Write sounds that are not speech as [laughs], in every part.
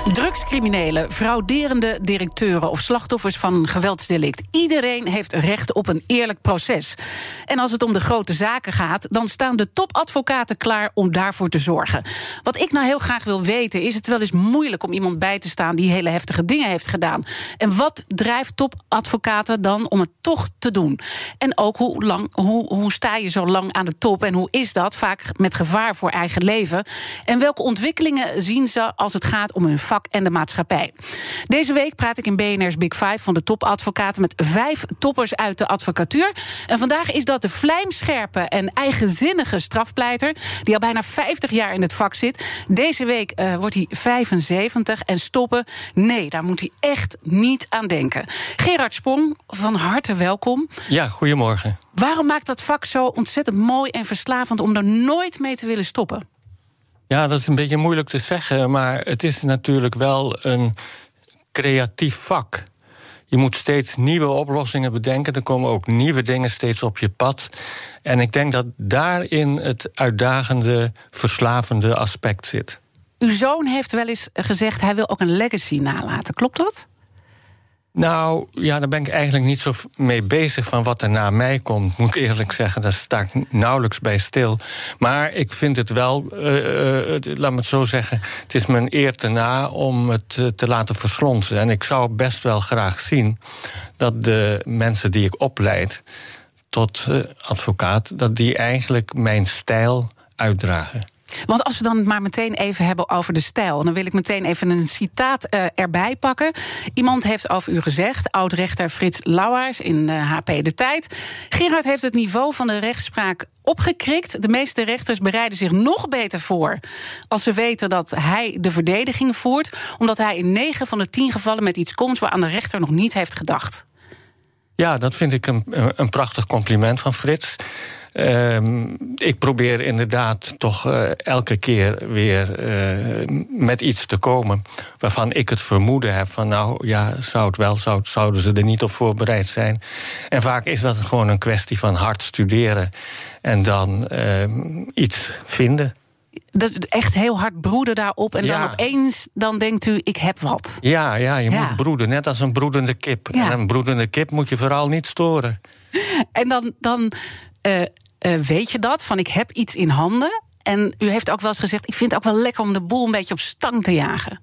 Drugscriminelen, frauderende directeuren of slachtoffers van geweldsdelict. Iedereen heeft recht op een eerlijk proces. En als het om de grote zaken gaat, dan staan de topadvocaten klaar om daarvoor te zorgen. Wat ik nou heel graag wil weten, is het wel eens moeilijk om iemand bij te staan die hele heftige dingen heeft gedaan. En wat drijft topadvocaten dan om het toch te doen? En ook hoe, lang, hoe, hoe sta je zo lang aan de top en hoe is dat? Vaak met gevaar voor eigen leven. En welke ontwikkelingen zien ze als het gaat om hun vak en de maatschappij. Deze week praat ik in BNR's Big Five van de topadvocaten met vijf toppers uit de advocatuur. En vandaag is dat de vlijmscherpe en eigenzinnige strafpleiter, die al bijna 50 jaar in het vak zit. Deze week uh, wordt hij 75 en stoppen. Nee, daar moet hij echt niet aan denken. Gerard Sprong, van harte welkom. Ja, goedemorgen. Waarom maakt dat vak zo ontzettend mooi en verslavend om er nooit mee te willen stoppen? Ja, dat is een beetje moeilijk te zeggen, maar het is natuurlijk wel een creatief vak. Je moet steeds nieuwe oplossingen bedenken. Er komen ook nieuwe dingen steeds op je pad. En ik denk dat daarin het uitdagende, verslavende aspect zit. Uw zoon heeft wel eens gezegd: hij wil ook een legacy nalaten. Klopt dat? Nou, ja, daar ben ik eigenlijk niet zo mee bezig van wat er na mij komt, moet ik eerlijk zeggen. Daar sta ik nauwelijks bij stil. Maar ik vind het wel, uh, uh, laat me het zo zeggen, het is mijn eer te na om het uh, te laten verslonsen. En ik zou best wel graag zien dat de mensen die ik opleid tot advocaat, dat die eigenlijk mijn stijl uitdragen. Want als we dan maar meteen even hebben over de stijl, dan wil ik meteen even een citaat uh, erbij pakken. Iemand heeft over u gezegd, oud-rechter Frits Lauwaars in uh, HP De Tijd. Gerard heeft het niveau van de rechtspraak opgekrikt. De meeste rechters bereiden zich nog beter voor als ze weten dat hij de verdediging voert, omdat hij in 9 van de 10 gevallen met iets komt waar aan de rechter nog niet heeft gedacht. Ja, dat vind ik een, een prachtig compliment van Frits. Um, ik probeer inderdaad toch uh, elke keer weer uh, met iets te komen waarvan ik het vermoeden heb van nou ja, zou het wel, zou, zouden ze er niet op voorbereid zijn. En vaak is dat gewoon een kwestie van hard studeren en dan uh, iets vinden. Dat echt heel hard broeden daarop. En ja. dan opeens dan denkt u, ik heb wat. Ja, ja je ja. moet broeden. Net als een broedende kip. Ja. En een broedende kip moet je vooral niet storen. [laughs] En dan, dan uh, uh, weet je dat, van ik heb iets in handen. En u heeft ook wel eens gezegd, ik vind het ook wel lekker om de boel een beetje op stang te jagen.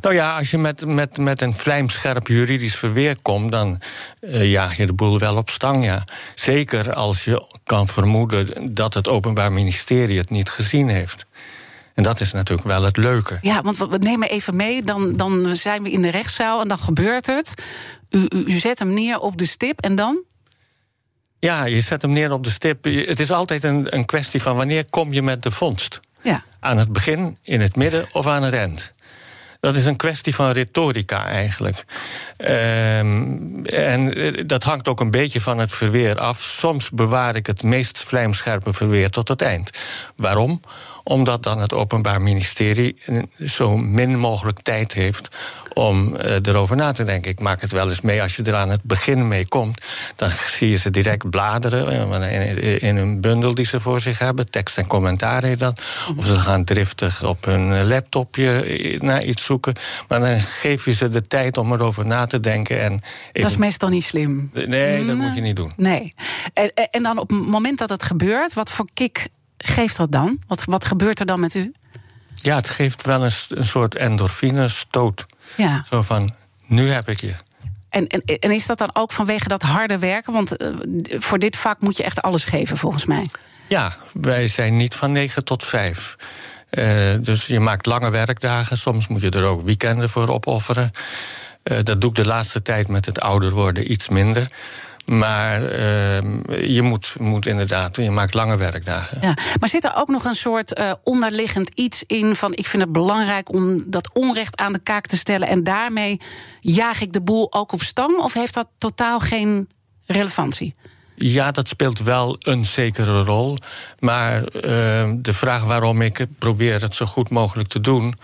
Nou ja, als je met, met, met een vlijmscherp juridisch verweer komt, dan uh, jaag je de boel wel op stang, ja. Zeker als je kan vermoeden dat het Openbaar Ministerie het niet gezien heeft. En dat is natuurlijk wel het leuke. Ja, want we nemen even mee, dan, dan zijn we in de rechtszaal en dan gebeurt het. U, u, u zet hem neer op de stip en dan? Ja, je zet hem neer op de stip. Het is altijd een, een kwestie van wanneer kom je met de vondst. Ja. Aan het begin, in het midden of aan het eind. Dat is een kwestie van retorica eigenlijk. Um, en dat hangt ook een beetje van het verweer af. Soms bewaar ik het meest vlijmscherpe verweer tot het eind. Waarom? Omdat dan het Openbaar Ministerie zo min mogelijk tijd heeft om uh, erover na te denken. Ik maak het wel eens mee als je er aan het begin mee komt. Dan zie je ze direct bladeren in, in een bundel die ze voor zich hebben. Tekst en commentaar heet dat. Of ze gaan driftig op hun laptopje naar iets zoeken. Maar dan geef je ze de tijd om erover na te denken. En dat is meestal niet slim. Nee, dat moet je niet doen. Nee. En, en dan op het moment dat het gebeurt, wat voor kick geeft dat dan? Wat, wat gebeurt er dan met u? Ja, het geeft wel een, een soort endorfine stoot. Ja. Zo van, nu heb ik je. En, en, en is dat dan ook vanwege dat harde werken? Want uh, voor dit vak moet je echt alles geven, volgens mij. Ja, wij zijn niet van 9 tot 5. Uh, dus je maakt lange werkdagen. Soms moet je er ook weekenden voor opofferen. Eh, dat doe ik de laatste tijd met het ouder worden iets minder. Maar ehm, je moet, moet inderdaad, je maakt lange werkdagen. Ja, maar zit er ook nog een soort uh, onderliggend iets in van ik vind het belangrijk om dat onrecht aan de kaak te stellen en daarmee jaag ik de boel ook op stang? Of heeft dat totaal geen relevantie? Ja, dat speelt wel een zekere rol. Maar uh, de vraag waarom ik probeer het zo goed mogelijk te doen,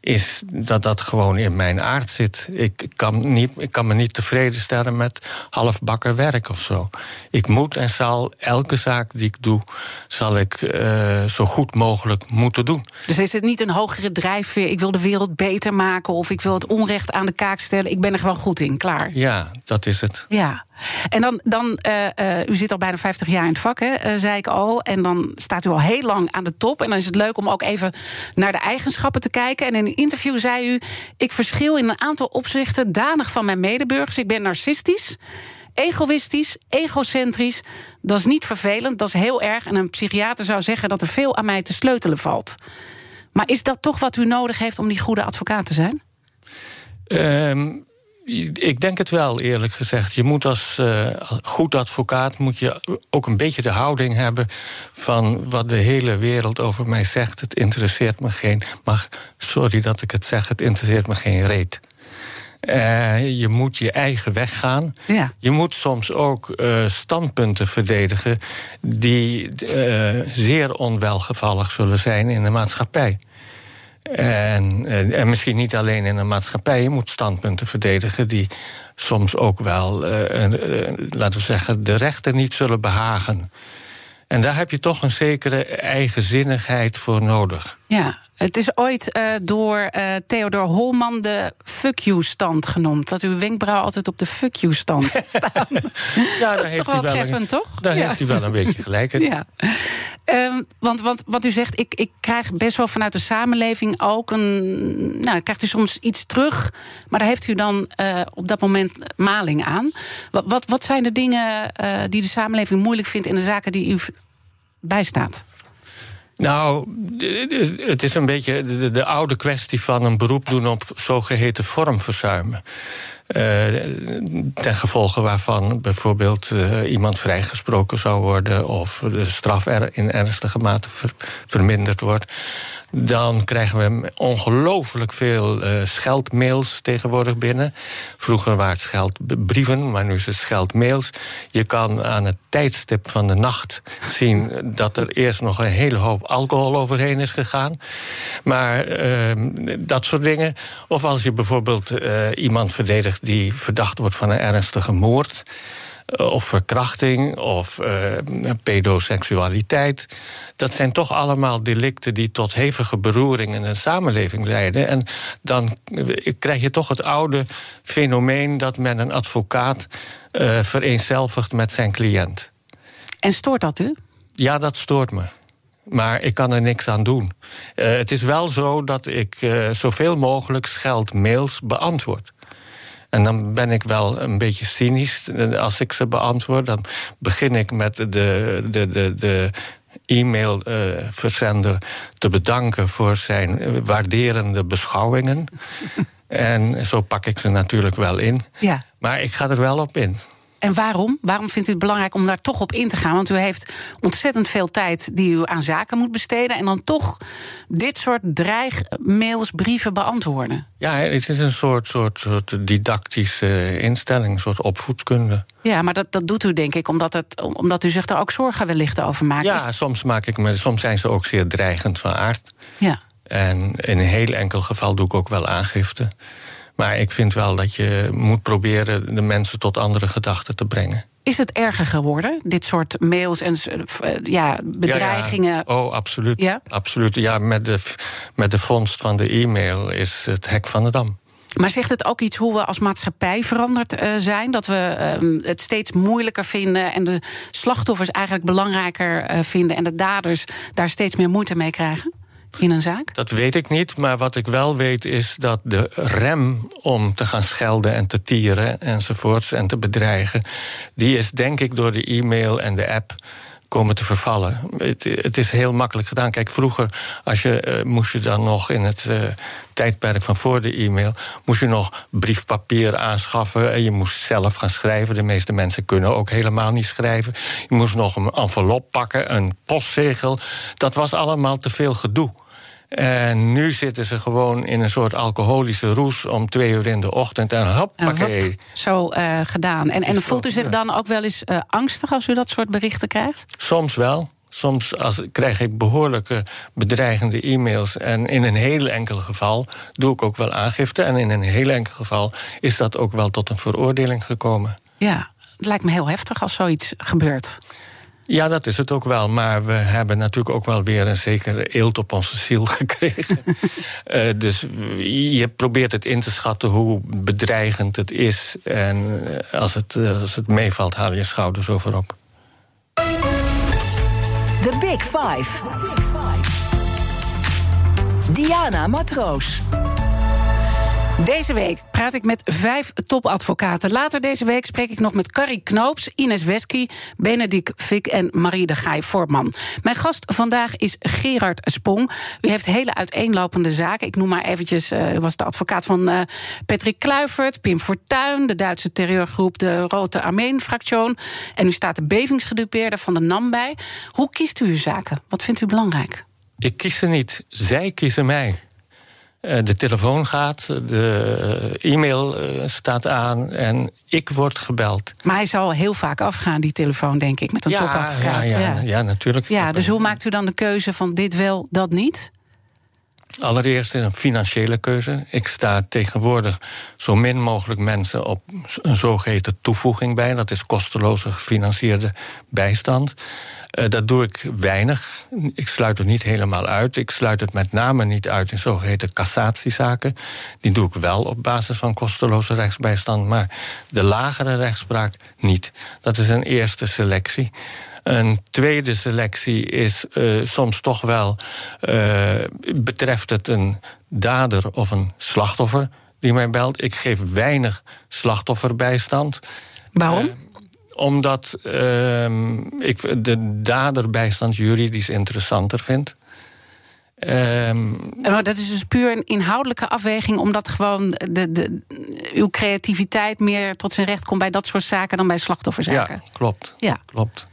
is dat dat gewoon in mijn aard zit. Ik kan, niet, ik kan me niet tevreden stellen met halfbakken werk of zo. Ik moet en zal elke zaak die ik doe, zal ik uh, zo goed mogelijk moeten doen. Dus is het niet een hogere drijfveer? Ik wil de wereld beter maken of ik wil het onrecht aan de kaak stellen. Ik ben er gewoon goed in, klaar. Ja, dat is het. Ja. En dan, dan uh, uh, u zit al bijna 50 jaar in het vak, hè, uh, zei ik al. En dan staat u al heel lang aan de top. En dan is het leuk om ook even naar de eigenschappen te kijken. En in een interview zei u: Ik verschil in een aantal opzichten danig van mijn medeburgers. Ik ben narcistisch. Egoïstisch, egocentrisch, dat is niet vervelend, dat is heel erg. En een psychiater zou zeggen dat er veel aan mij te sleutelen valt. Maar is dat toch wat u nodig heeft om die goede advocaat te zijn? Um, ik denk het wel, eerlijk gezegd. Je moet als uh, goed advocaat moet je ook een beetje de houding hebben van wat de hele wereld over mij zegt. Het interesseert me geen. Maar sorry dat ik het zeg, het interesseert me geen reet. Uh, je moet je eigen weg gaan. Ja. Je moet soms ook uh, standpunten verdedigen die zeer onwelgevallig zullen zijn in de maatschappij. En, en, misschien niet alleen in een maatschappij. Je moet standpunten verdedigen die soms ook wel, uh, uh, laten we zeggen, de rechten niet zullen behagen. En daar heb je toch een zekere eigenzinnigheid voor nodig. Ja, het is ooit uh, door uh, Theodor Holman de fuck you-stand genoemd. Dat uw wenkbrauw altijd op de fuck you-stand [laughs] staan. ja, dat daar heeft hij wel treffend, een, toch? Daar ja. heeft hij wel een beetje gelijk in. [laughs] Ja. Um, want, want wat u zegt, ik, ik krijg best wel vanuit de samenleving ook een. Nou, krijgt u soms iets terug, maar daar heeft u dan uh, op dat moment maling aan. Wat, wat, wat zijn de dingen die de samenleving moeilijk vindt in de zaken die u bijstaat? Nou, het is een beetje de, de, oude kwestie van een beroep doen op zogeheten vormverzuimen. Uh, ten gevolge waarvan bijvoorbeeld uh, iemand vrijgesproken zou worden of de straf er in ernstige mate ver, verminderd wordt. Dan krijgen we ongelooflijk veel uh, scheldmails tegenwoordig binnen. Vroeger waren het scheldbrieven, maar nu is het scheldmails. Je kan aan het tijdstip van de nacht zien dat er eerst nog een hele hoop alcohol overheen is gegaan. Maar dat soort dingen. Of als je bijvoorbeeld iemand verdedigt die verdacht wordt van een ernstige moord of verkrachting of uh, pedoseksualiteit. Dat zijn toch allemaal delicten die tot hevige beroering in een samenleving leiden. En dan krijg je toch het oude fenomeen dat men een advocaat uh, vereenzelvigt met zijn cliënt. En stoort dat u? Ja, dat stoort me. Maar ik kan er niks aan doen. Uh, het is wel zo dat ik zoveel mogelijk scheldmails beantwoord. En dan ben ik wel een beetje cynisch als ik ze beantwoord. Dan begin ik met de, de, de, de e-mailverzender te bedanken voor zijn waarderende beschouwingen. [laughs] en zo pak ik ze natuurlijk wel in. Ja. Maar ik ga er wel op in. En waarom? Waarom vindt u het belangrijk om daar toch op in te gaan? Want u heeft ontzettend veel tijd die u aan zaken moet besteden. En dan toch dit soort dreigmails, brieven beantwoorden. Ja, het is een soort, soort, soort didactische instelling, een soort opvoedkunde. Ja, maar dat, dat doet u denk ik omdat, het, omdat u zich er ook zorgen wellicht over maakt. Ja, soms, maak ik me, soms zijn ze ook zeer dreigend van aard. Ja. En in een heel enkel geval doe ik ook wel aangifte. Maar ik vind wel dat je moet proberen de mensen tot andere gedachten te brengen. Is het erger geworden, dit soort mails en ja, bedreigingen? Ja, ja. Oh, absoluut. Ja? absoluut. Ja, met de, met de vondst van de e-mail is het hek van de dam. Maar zegt het ook iets hoe we als maatschappij veranderd uh, zijn? Dat we uh, het steeds moeilijker vinden en de slachtoffers eigenlijk belangrijker uh, vinden en de daders daar steeds meer moeite mee krijgen? In een zaak? Dat weet ik niet, maar wat ik wel weet is dat de rem om te gaan schelden en te tieren enzovoorts en te bedreigen, die is denk ik door de e-mail en de app komen te vervallen. Het, het, is heel makkelijk gedaan. Kijk, vroeger als je, uh, moest je dan nog in het uh, tijdperk van voor de e-mail... moest je nog briefpapier aanschaffen en je moest zelf gaan schrijven. De meeste mensen kunnen ook helemaal niet schrijven. Je moest nog een envelop pakken, een postzegel. Dat was allemaal te veel gedoe. En nu zitten ze gewoon in een soort alcoholische roes om twee uur in de ochtend en hoppakee. Hop, zo uh, gedaan. En, en voelt u zich dan ook wel eens uh, angstig als u dat soort berichten krijgt? Soms wel. Soms als, krijg ik behoorlijke bedreigende e-mails. En in een heel enkel geval doe ik ook wel aangifte. En in een heel enkel geval is dat ook wel tot een veroordeling gekomen. Ja, het lijkt me heel heftig als zoiets gebeurt. Ja, dat is het ook wel. Maar we hebben natuurlijk ook wel weer een zekere eelt op onze ziel [laughs] gekregen. uh, [laughs] dus je probeert het in te schatten hoe bedreigend het is. En als het, als het meevalt, haal je schouders over op. The Big Five. Diana Matroos. Deze week praat ik met vijf topadvocaten. Later deze week spreek ik nog met Carrie Knoops, Ines Wesky, Benedict Vik en Marie de Gaai Voortman. Mijn gast vandaag is Gerard Spong. U heeft hele uiteenlopende zaken. Ik noem maar eventjes, uh, u was de advocaat van uh, Patrick Kluivert, Pim Fortuyn, de Duitse terreurgroep de Rote Armeen-fractie. En u staat de bevingsgedupeerde van de NAM bij. Hoe kiest u uw zaken? Wat vindt u belangrijk? Ik kies ze niet. Zij kiezen mij. Eh, de telefoon gaat, de e-mail eh, staat aan en ik word gebeld. Maar hij zal heel vaak afgaan, die telefoon, denk ik, met een ja, topadvocaat. Ja, ja, ja, natuurlijk. Ja, dus hoe maakt u dan de keuze van dit wel, dat niet? Allereerst een financiële keuze. Ik sta tegenwoordig zo min mogelijk mensen op een zogeheten toevoeging bij. Dat is kosteloze gefinancierde bijstand. Uh, dat doe ik weinig. Ik sluit het niet helemaal uit. Ik sluit het met name niet uit in zogeheten cassatiezaken. Die doe ik wel op basis van kosteloze rechtsbijstand, maar de lagere rechtspraak niet. Dat is een eerste selectie. Een tweede selectie is uh, soms toch wel. Uh, betreft het een dader of een slachtoffer die mij belt. Ik geef weinig slachtofferbijstand. Waarom? Uh, omdat ik de daderbijstand juridisch interessanter vind. Um, dat is dus puur een inhoudelijke afweging, omdat gewoon de, de, uw creativiteit meer tot zijn recht komt bij dat soort zaken dan bij slachtofferzaken. Ja, klopt. Ja. klopt.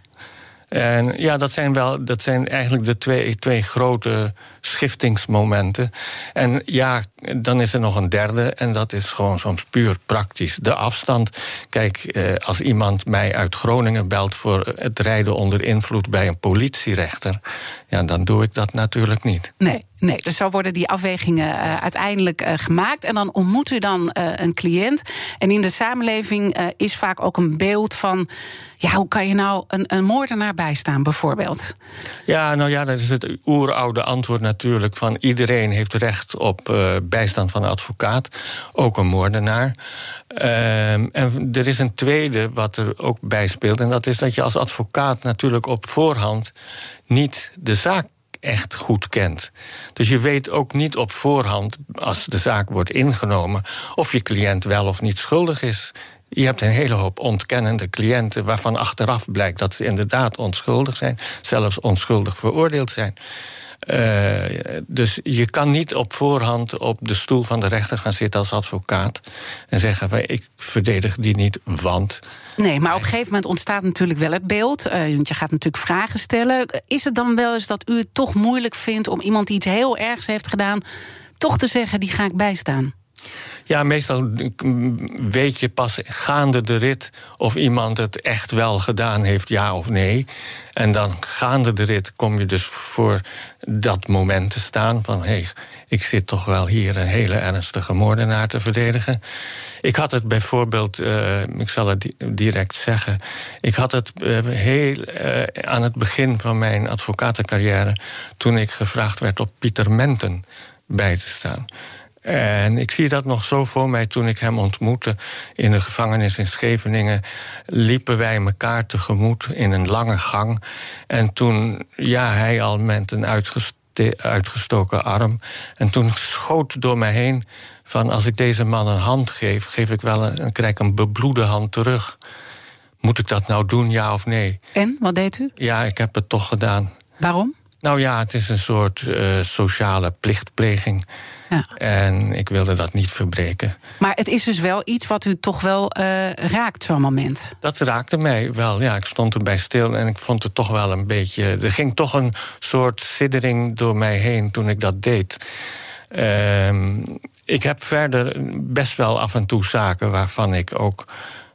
En ja, dat zijn, wel, dat zijn eigenlijk de twee, twee grote schiftingsmomenten. En ja, dan is er nog een derde, en dat is gewoon soms puur praktisch. De afstand. Kijk, eh, als iemand mij uit Groningen belt voor het rijden onder invloed bij een politierechter, ja, dan doe ik dat natuurlijk niet. Nee, nee. dus zo worden die afwegingen uh, uiteindelijk uh, gemaakt. En dan ontmoet u dan uh, een cliënt. En in de samenleving is vaak ook een beeld van. Ja, hoe kan je nou een, een moordenaar bijstaan, bijvoorbeeld? Ja, nou ja, dat is het oeroude antwoord natuurlijk van iedereen heeft recht op uh, bijstand van een advocaat, ook een moordenaar. Uh, en er is een tweede wat er ook bij speelt, en dat is dat je als advocaat natuurlijk op voorhand niet de zaak echt goed kent. Dus je weet ook niet op voorhand, als de zaak wordt ingenomen, of je cliënt wel of niet schuldig is. Je hebt een hele hoop ontkennende cliënten waarvan achteraf blijkt dat ze inderdaad onschuldig zijn, zelfs onschuldig veroordeeld zijn. Uh, dus je kan niet op voorhand op de stoel van de rechter gaan zitten als advocaat en zeggen: ik verdedig die niet, want. Nee, maar op een gegeven moment ontstaat natuurlijk wel het beeld. Uh, want je gaat natuurlijk vragen stellen. Is het dan wel eens dat u het toch moeilijk vindt om iemand die iets heel ergs heeft gedaan, toch te zeggen: die ga ik bijstaan? Ja, meestal weet je pas gaande de rit of iemand het echt wel gedaan heeft, ja of nee. En dan gaande de rit kom je dus voor dat moment te staan van hé, ik zit toch wel hier een hele ernstige moordenaar te verdedigen. Ik had het bijvoorbeeld, uh, ik zal het direct zeggen, ik had het uh, heel uh, aan het begin van mijn advocatencarrière, toen ik gevraagd werd op Pieter Menten bij te staan. En ik zie dat nog zo voor mij toen ik hem ontmoette in de gevangenis in Scheveningen. Liepen wij elkaar tegemoet in een lange gang. En toen, ja, hij al met een uitgestoken arm. En toen schoot door mij heen van als ik deze man een hand geef, geef ik wel een, krijg een bebloede hand terug. moet ik dat nou doen, ja of nee? En, wat deed u? Ja, ik heb het toch gedaan. Waarom? Nou ja, het is een soort uh, sociale plichtpleging. Ja. En ik wilde dat niet verbreken. Maar het is dus wel iets wat u toch wel uh, raakt, zo'n moment? Dat raakte mij wel. Ja, ik stond erbij stil en ik vond het toch wel een beetje. Er ging toch een soort siddering door mij heen toen ik dat deed. Uh, ik heb verder best wel af en toe zaken waarvan ik ook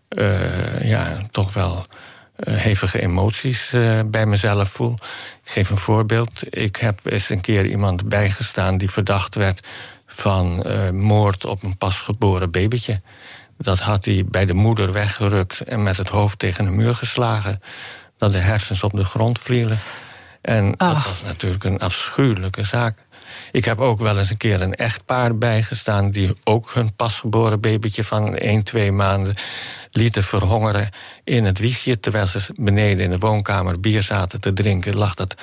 uh, ja, toch wel uh, hevige emoties bij mezelf voel. Geef een voorbeeld. Ik heb eens een keer iemand bijgestaan die verdacht werd van moord op een pasgeboren babytje. Dat had hij bij de moeder weggerukt en met het hoofd tegen een muur geslagen. Dat de hersens op de grond vielen. En dat was natuurlijk een afschuwelijke zaak. Ik heb ook wel eens een keer een echtpaar bijgestaan... die ook hun pasgeboren babytje van 1, 2 maanden lieten verhongeren in het wiegje. Terwijl ze beneden in de woonkamer bier zaten te drinken... lag dat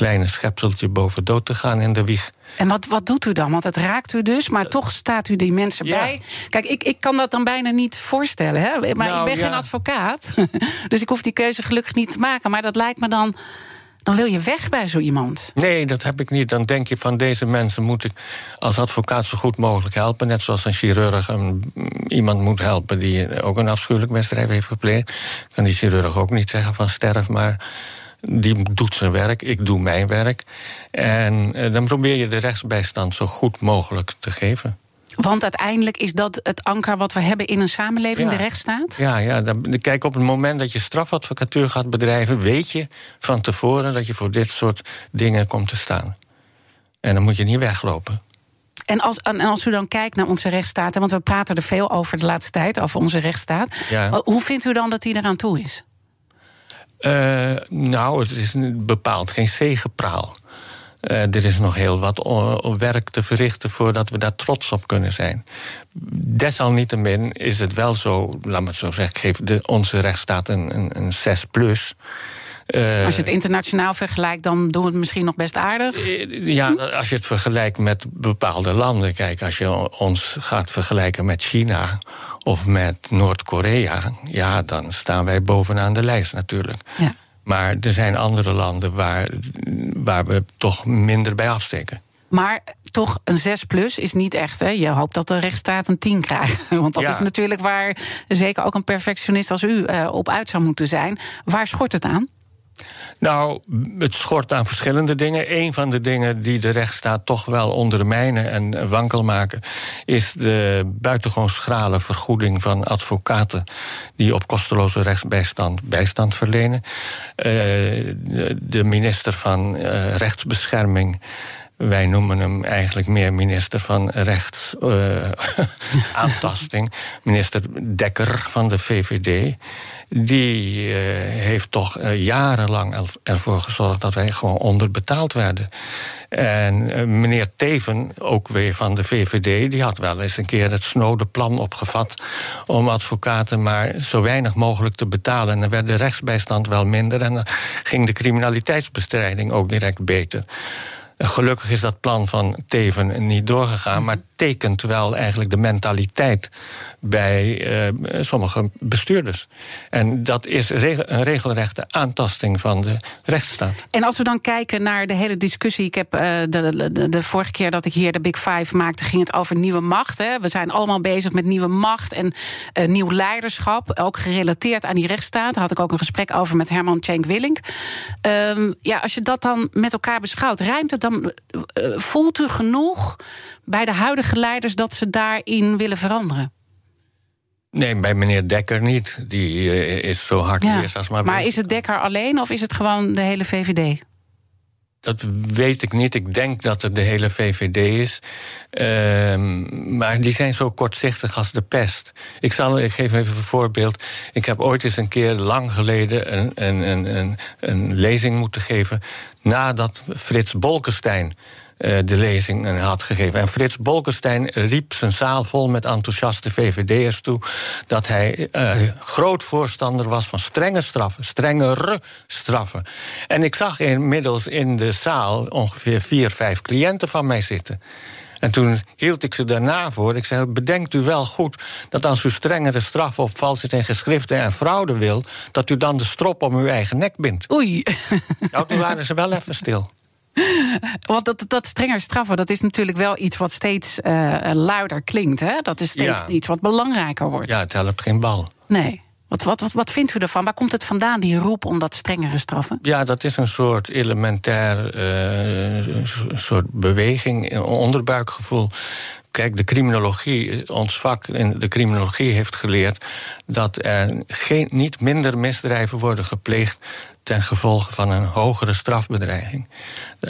kleine schepseltje boven dood te gaan in de wieg. En wat, wat doet u dan? Want het raakt u dus, maar toch staat u die mensen bij. Kijk, ik, ik kan dat dan bijna niet voorstellen. Hè? Maar nou, ik ben geen advocaat. [laughs] dus ik hoef die keuze gelukkig niet te maken. Maar dat lijkt me dan dan wil je weg bij zo iemand. Nee, dat heb ik niet. Dan denk je van deze mensen moet ik als advocaat zo goed mogelijk helpen. Net zoals een chirurg een, iemand moet helpen die ook een afschuwelijk misdrijf heeft gepleegd. Kan die chirurg ook niet zeggen van sterf maar. Die doet zijn werk, ik doe mijn werk. En eh, dan probeer je de rechtsbijstand zo goed mogelijk te geven. Want uiteindelijk is dat het anker wat we hebben in een samenleving, de rechtsstaat? Ja, ja dan, kijk, op het moment dat je strafadvocatuur gaat bedrijven, weet je van tevoren dat je voor dit soort dingen komt te staan. En dan moet je niet weglopen. En als, en als u dan kijkt naar onze rechtsstaat, want we praten er veel over de laatste tijd, over onze rechtsstaat. Hoe vindt u dan dat die eraan toe is? Uh, nou, het is bepaald geen zegepraal. Uh, er is nog heel wat werk te verrichten voordat we daar trots op kunnen zijn. Desalniettemin is het wel zo, laat me het zo zeggen, geeft de, onze rechtsstaat een, een, een 6 plus. Uh, als je het internationaal vergelijkt, dan doen we het misschien nog best aardig. Eh, ja, als je het vergelijkt met bepaalde landen. Kijk, als je ons gaat vergelijken met China of met Noord-Korea, ja, dan staan wij bovenaan de lijst natuurlijk. Ja. Maar er zijn andere landen waar, waar we toch minder bij afsteken. Maar toch een 6 plus is niet echt. Hè? Je hoopt dat de rechtsstaat een 10 krijgt. [laughs] Want dat is natuurlijk waar zeker ook een perfectionist als u uh, op uit zou moeten zijn. Waar schort het aan? Nou, het schort aan verschillende dingen. Een van de dingen die de rechtsstaat toch wel ondermijnen en wankel maken, is de buitengewoon schrale vergoeding van advocaten die op kosteloze rechtsbijstand bijstand verlenen. Uh, de minister van uh, Rechtsbescherming. Wij noemen hem eigenlijk meer minister van rechtsaantasting. [laughs] Uh, minister Dekker van de VVD die uh, heeft toch uh, jarenlang ervoor gezorgd dat wij gewoon onderbetaald werden. En meneer Teven, ook weer van de VVD, die had wel eens een keer het snode plan opgevat om advocaten maar zo weinig mogelijk te betalen. En dan werd de rechtsbijstand wel minder en dan ging de criminaliteitsbestrijding ook direct beter. Gelukkig is dat plan van Teven niet doorgegaan, maar tekent wel eigenlijk de mentaliteit bij uh, sommige bestuurders. En dat is een regelrechte aantasting van de rechtsstaat. En als we dan kijken naar de hele discussie. Ik heb uh, de, vorige keer dat ik hier de Big Five maakte, ging het over nieuwe macht. Hè. We zijn allemaal bezig met nieuwe macht en uh, nieuw leiderschap. Ook gerelateerd aan die rechtsstaat. Daar had ik ook een gesprek over met Herman Cenk Willink. Um, ja, als je dat dan met elkaar beschouwt, rijmt het dan. Voelt u genoeg bij de huidige leiders dat ze daarin willen veranderen? Nee, bij meneer Dekker niet. Die uh, is zo hard ja. als maar. Maar is het Dekker alleen of is het gewoon de hele VVD? Dat weet ik niet. Ik denk dat het de hele VVD is. Uh, maar die zijn zo kortzichtig als de pest. Ik, zal, ik geef even een voorbeeld. Ik heb ooit eens een keer lang geleden een, een, een, een lezing moeten geven. Nadat Frits Bolkestein uh, de lezing had gegeven. En Frits Bolkestein riep zijn zaal vol met enthousiaste VVD'ers toe dat hij uh, groot voorstander was van strenge straffen, strengere straffen. En ik zag inmiddels in de zaal ongeveer vier, vijf cliënten van mij zitten. En toen hield ik ze daarna voor. Ik zei: Bedenkt u wel goed dat als u strengere straffen op valsheid in geschriften en fraude wil, dat u dan de strop om uw eigen nek bindt. Oei. [laughs] Nou, toen waren ze wel even stil. Want dat, dat strenger straffen, dat is natuurlijk wel iets wat steeds uh, luider klinkt. Hè? Dat is steeds Ja. iets wat belangrijker wordt. Ja, het helpt geen bal. Nee. Wat, wat, wat, wat vindt u ervan? Waar komt het vandaan, die roep om dat strengere straffen? Ja, dat is een soort elementair eh, soort beweging, onderbuikgevoel. Kijk, de criminologie, ons vak in de criminologie heeft geleerd dat er geen, niet minder misdrijven worden gepleegd ten gevolge van een hogere strafbedreiging.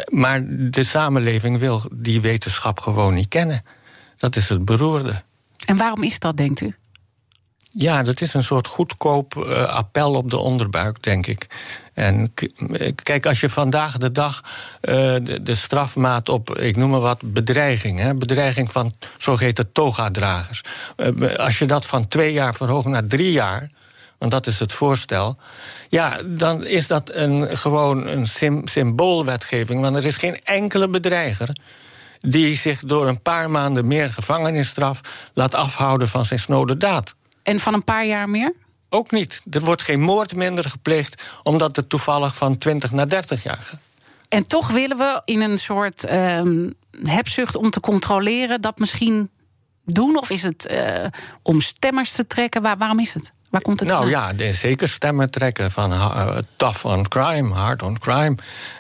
Maar de samenleving wil die wetenschap gewoon niet kennen. Dat is het beroerde. En waarom is dat, denkt u? Ja, dat is een soort goedkoop eh, appel op de onderbuik, denk ik. En eh, kijk, als je vandaag de dag eh, de, strafmaat op, ik noem maar wat, bedreiging, hè, bedreiging van zogeheten toga-dragers, als je dat van twee jaar verhoogt naar drie jaar, want dat is het voorstel, ja, dan is dat een, gewoon een sym- symboolwetgeving, want er is geen enkele bedreiger die zich door een paar maanden meer gevangenisstraf laat afhouden van zijn snode daad. En van een paar jaar meer? Ook niet. Er wordt geen moord minder gepleegd omdat het toevallig van 20 naar 30 jaar gaat. En toch willen we in een soort ehm, hebzucht om te controleren dat misschien doen? Of is het eh, om stemmers te trekken? Waar, waarom is het? Waar komt het Nou vandaan? ja, zeker stemmen trekken van eh, tough on crime, hard on crime.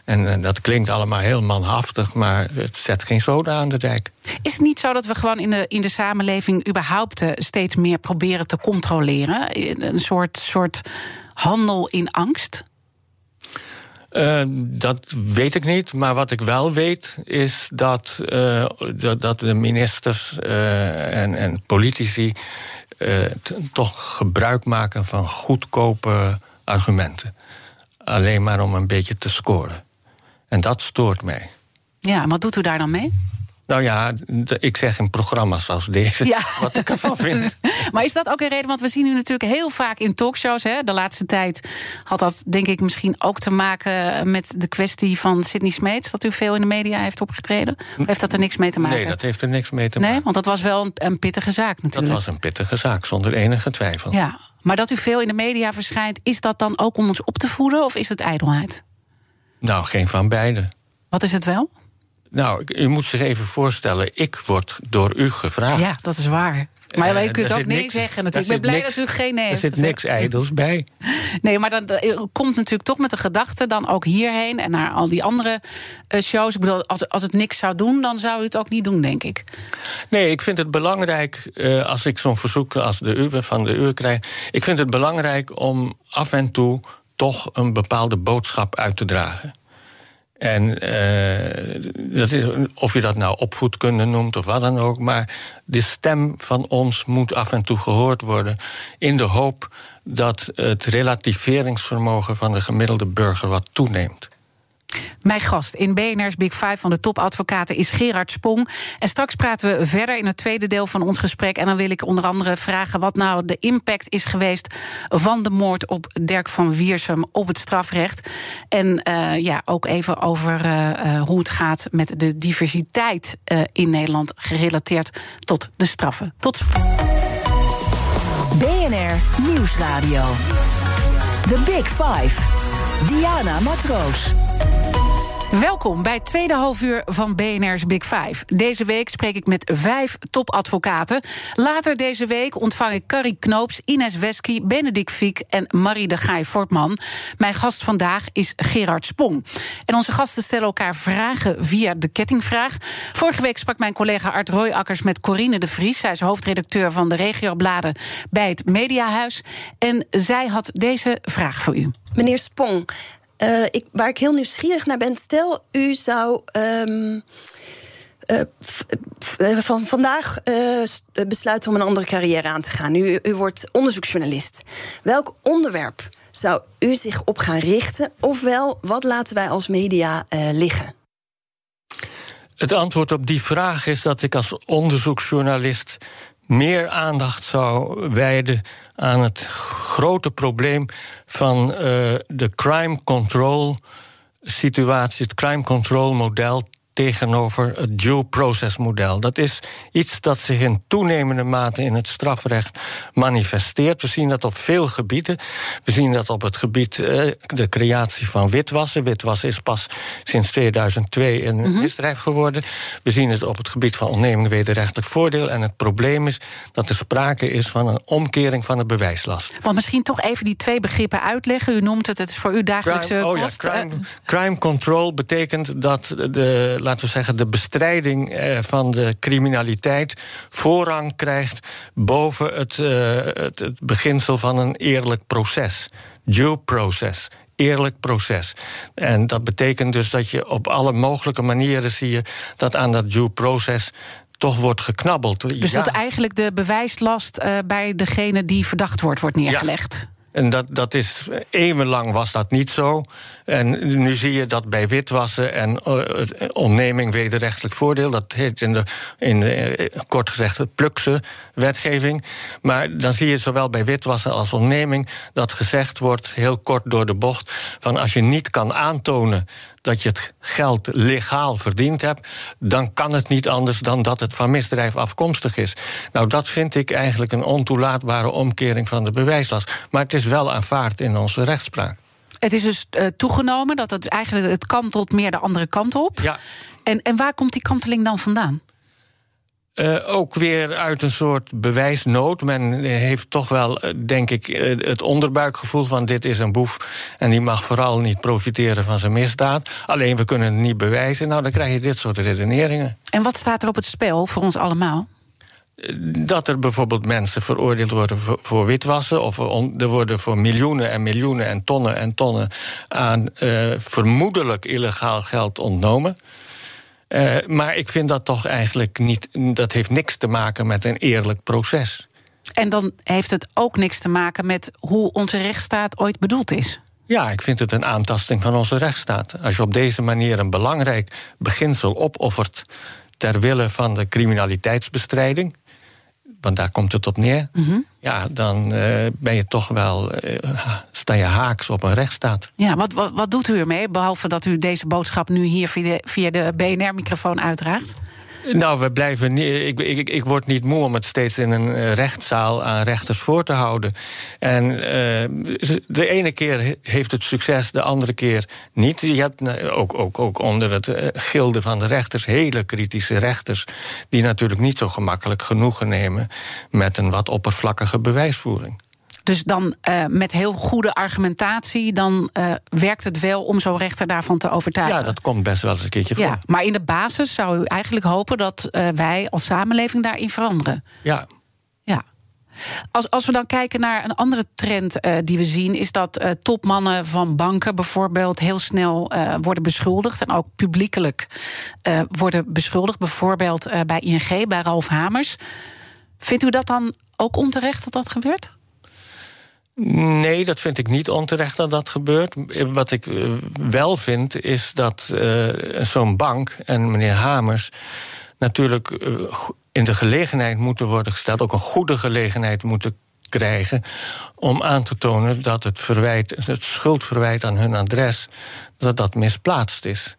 En eh, dat klinkt allemaal heel manhaftig, maar het zet geen zoden aan de dijk. Is het niet zo dat we gewoon in de, in de samenleving überhaupt eh, steeds meer proberen te controleren? Een soort, soort handel in angst? Eh, dat weet ik niet, maar wat ik wel weet is dat, eh, dat, de ministers eh, en, en politici toch gebruik maken van goedkope argumenten. Alleen maar om een beetje te scoren. En dat stoort mij. Ja, en wat doet u daar dan mee? Nou ja, ik zeg in programma's als deze Ja. [laughs] wat ik ervan vind. [laughs] Maar is dat ook een reden? Want we zien u natuurlijk heel vaak in talkshows. Hè? De laatste tijd had dat denk ik misschien ook te maken met de kwestie van Sidney Smeets. Dat u veel in de media heeft opgetreden. Of heeft dat er niks mee te maken? Nee, dat heeft er niks mee te Nee, maken. want dat was wel een, een pittige zaak Dat natuurlijk. was een pittige zaak, zonder enige twijfel. Ja, maar dat u veel in de media verschijnt, is dat dan ook om ons op te voeden of is het ijdelheid? Nou, geen van beide. Wat is het wel? Nou, u moet zich even voorstellen, ik word door u gevraagd. Ja, dat is waar. Maar Eh, u kunt ook zit nee niks- zeggen natuurlijk. Ik ben zit blij niks- dat u geen nee Er heeft zit gezegd. niks ijdels bij. Nee, maar dan eh, komt natuurlijk toch met de gedachte dan ook hierheen en naar al die andere eh, shows. Ik bedoel, als, als het niks zou doen, dan zou u het ook niet doen, denk ik. Nee, ik vind het belangrijk, eh, als ik zo'n verzoek als de uwe van de uwe krijg... ik vind het belangrijk om af en toe toch een bepaalde boodschap uit te dragen. En eh, dat is, of je dat nou opvoedkunde noemt of wat dan ook... maar de stem van ons moet af en toe gehoord worden... in de hoop dat het relativeringsvermogen van de gemiddelde burger wat toeneemt. Mijn gast in BNR's Big Five van de topadvocaten is Gerard Spong. En straks praten we verder in het tweede deel van ons gesprek. En dan wil ik onder andere vragen wat nou de impact is geweest van de moord op Dirk van Wiersum op het strafrecht. En eh, ja, ook even over eh, eh, hoe het gaat met de diversiteit in Nederland gerelateerd tot de straffen. Tot BNR Nieuwsradio. The Big Five. Diana Matroos. Welkom bij het tweede halfuur van BNR's Big Five. Deze week spreek ik met vijf topadvocaten. Later deze week ontvang ik Carrie Knoops, Ines Wesky, Benedict Fiek en Marie de Gaai Fortman. Mijn gast vandaag is Gerard Spong. En onze gasten stellen elkaar vragen via de kettingvraag. Vorige week sprak mijn collega Art Royakkers met Corine de Vries. Zij is hoofdredacteur van de regiobladen bij het Mediahuis. En zij had deze vraag voor u. Meneer Spong, eh, ik, waar ik heel nieuwsgierig naar ben, stel u zou ehm, eh, eh, van vandaag eh, besluiten om een andere carrière aan te gaan. U, u wordt onderzoeksjournalist. Welk onderwerp zou u zich op gaan richten? Ofwel, wat laten wij als media liggen? Het antwoord op die vraag is dat ik als onderzoeksjournalist meer aandacht zou wijden aan het grote probleem van eh, de crime control situatie, het crime control model tegenover het due process model. Dat is iets dat zich in toenemende mate in het strafrecht manifesteert. We zien dat op veel gebieden. We zien dat op het gebied uh, de creatie van witwassen. Witwassen is pas sinds 2002 een mhm. misdrijf geworden. We zien het op het gebied van ontneming wederrechtelijk voordeel. En het probleem is dat er sprake is van een omkering van de bewijslast. Want misschien toch even die twee begrippen uitleggen. U noemt het, het is voor u dagelijkse crime, oh Ja, crime, crime control betekent dat de laten we zeggen, de bestrijding eh, van de criminaliteit voorrang krijgt boven het, uh, het, het beginsel van een eerlijk proces. Due process eerlijk proces. En dat betekent dus dat je op alle mogelijke manieren zie je dat aan dat due process toch wordt geknabbeld. Dus dat eigenlijk de bewijslast uh, bij degene die verdacht wordt, wordt neergelegd. En dat, dat is eeuwenlang was dat niet zo. En nu zie je dat bij witwassen en uh, ontneming wederrechtelijk voordeel. Dat heet in de, in de, eh, kort gezegd, de plukse wetgeving. Maar dan zie je zowel bij witwassen als ontneming dat gezegd wordt, heel kort door de bocht, van als je niet kan aantonen dat je het geld legaal verdiend hebt, dan kan het niet anders dan dat het van misdrijf afkomstig is. Nou, dat vind ik eigenlijk een ontoelaatbare omkering van de bewijslast. Maar het is wel aanvaard in onze rechtspraak. Het is dus uh, toegenomen dat het eigenlijk het kantelt meer de andere kant op. Ja. En, en waar komt die kanteling dan vandaan? Uh, ook weer uit een soort bewijsnood. Men heeft toch wel, uh, denk ik, uh, het onderbuikgevoel van dit is een boef en die mag vooral niet profiteren van zijn misdaad. Alleen we kunnen het niet bewijzen. Nou, dan krijg je dit soort redeneringen. En wat staat er op het spel voor ons allemaal? dat er bijvoorbeeld mensen veroordeeld worden voor, voor witwassen. Of er worden voor miljoenen en miljoenen en tonnen en tonnen aan uh, vermoedelijk illegaal geld ontnomen. Uh, maar ik vind dat toch eigenlijk niet. Dat heeft niks te maken met een eerlijk proces. En dan heeft het ook niks te maken met hoe onze rechtsstaat ooit bedoeld is. Ja, ik vind het een aantasting van onze rechtsstaat. Als je op deze manier een belangrijk beginsel opoffert ter wille van de criminaliteitsbestrijding want daar komt het op neer. Mhm. Ja, dan uh, ben je toch wel. Uh, sta je haaks op een rechtsstaat. Ja, wat, wat, wat doet u ermee? Behalve dat u deze boodschap nu hier via de, via de BNR-microfoon uitdraagt? Nou, we blijven. Ik, ik, ik word niet moe om het steeds in een eh, rechtszaal aan rechters voor te houden. En uh, de ene keer heeft het succes, de andere keer niet. Je hebt ook, ook, ook onder het uh, gilde van de rechters hele kritische rechters. die natuurlijk niet zo gemakkelijk genoegen nemen met een wat oppervlakkige bewijsvoering. Dus dan uh, met heel goede argumentatie, dan uh, werkt het wel om zo'n rechter daarvan te overtuigen. Ja, dat komt best wel eens een keertje voor. Ja, maar in de basis zou u eigenlijk hopen dat uh, wij als samenleving daarin veranderen. Ja. Ja. Als, als we dan kijken naar een andere trend uh, die we zien, is dat uh, topmannen van banken bijvoorbeeld heel snel uh, worden beschuldigd en ook publiekelijk worden beschuldigd. Bijvoorbeeld bij ING, bij Ralf Hamers. Vindt u dat dan ook onterecht dat dat gebeurt? Nee, dat vind ik niet onterecht dat dat gebeurt. Wat ik eh, wel vind, is dat uh, zo'n bank en meneer Hamers natuurlijk uh, in de gelegenheid moeten worden gesteld, ook een goede gelegenheid moeten krijgen om aan te tonen dat het verwijt, het schuldverwijt aan hun adres, dat dat misplaatst is.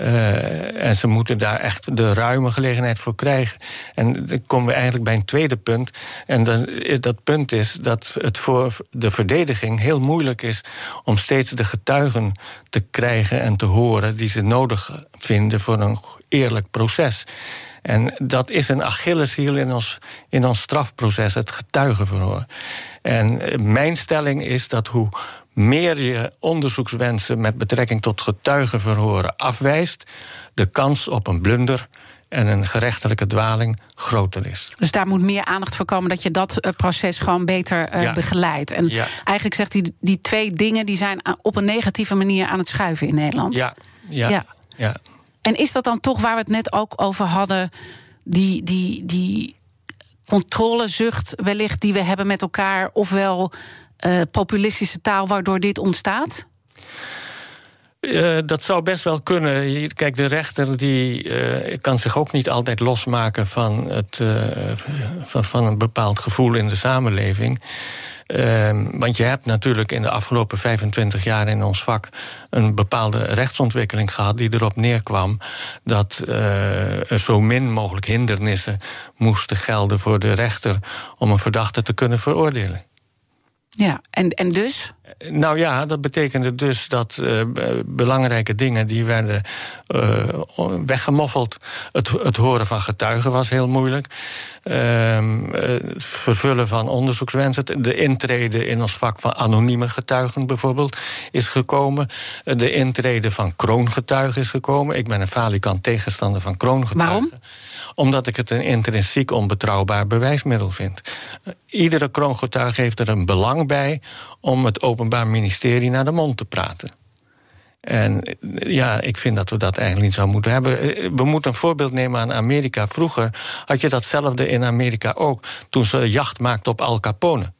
Uh, en ze moeten daar echt de ruime gelegenheid voor krijgen. En dan komen we eigenlijk bij een tweede punt. En dan, dat punt is dat het voor de verdediging heel moeilijk is om steeds de getuigen te krijgen en te horen die ze nodig vinden voor een eerlijk proces. En dat is een Achilleshiel in ons, in ons strafproces, het getuigenverhoor. En mijn stelling is dat hoe meer je onderzoekswensen met betrekking tot getuigenverhoren afwijst, de kans op een blunder en een gerechtelijke dwaling groter is. Dus daar moet meer aandacht voor komen dat je dat eh, proces gewoon beter uh, begeleidt. En eigenlijk zegt hij, die twee dingen die zijn op een negatieve manier aan het schuiven in Nederland. Ja, ja, ja. ja. En is dat dan toch waar we het net ook over hadden, die, die, die controlezucht wellicht die we hebben met elkaar, ofwel uh, populistische taal waardoor dit ontstaat? Uh, dat zou best wel kunnen. Kijk, de rechter die, uh, kan zich ook niet altijd losmaken van, het, van, van een bepaald gevoel in de samenleving. Ehm, want je hebt natuurlijk in de afgelopen 25 jaar in ons vak een bepaalde rechtsontwikkeling gehad die erop neerkwam dat zo min mogelijk hindernissen moesten gelden voor de rechter om een verdachte te kunnen veroordelen. Ja, en, en dus? Nou ja, dat betekende dus dat uh, belangrijke dingen die werden uh, weggemoffeld. Het, het horen van getuigen was heel moeilijk. Uh, het vervullen van onderzoekswensen. De intrede in ons vak van anonieme getuigen bijvoorbeeld is gekomen. De intrede van kroongetuigen is gekomen. Ik ben een falikant tegenstander van kroongetuigen. Waarom? Omdat ik het een intrinsiek onbetrouwbaar bewijsmiddel vind. Iedere kroongetuige heeft er een belang bij om het Openbaar Ministerie naar de mond te praten. En ja, ik vind dat we dat eigenlijk niet zouden moeten hebben. We moeten een voorbeeld nemen aan Amerika. Vroeger had je datzelfde in Amerika ook, toen ze jacht maakten op Al Capone.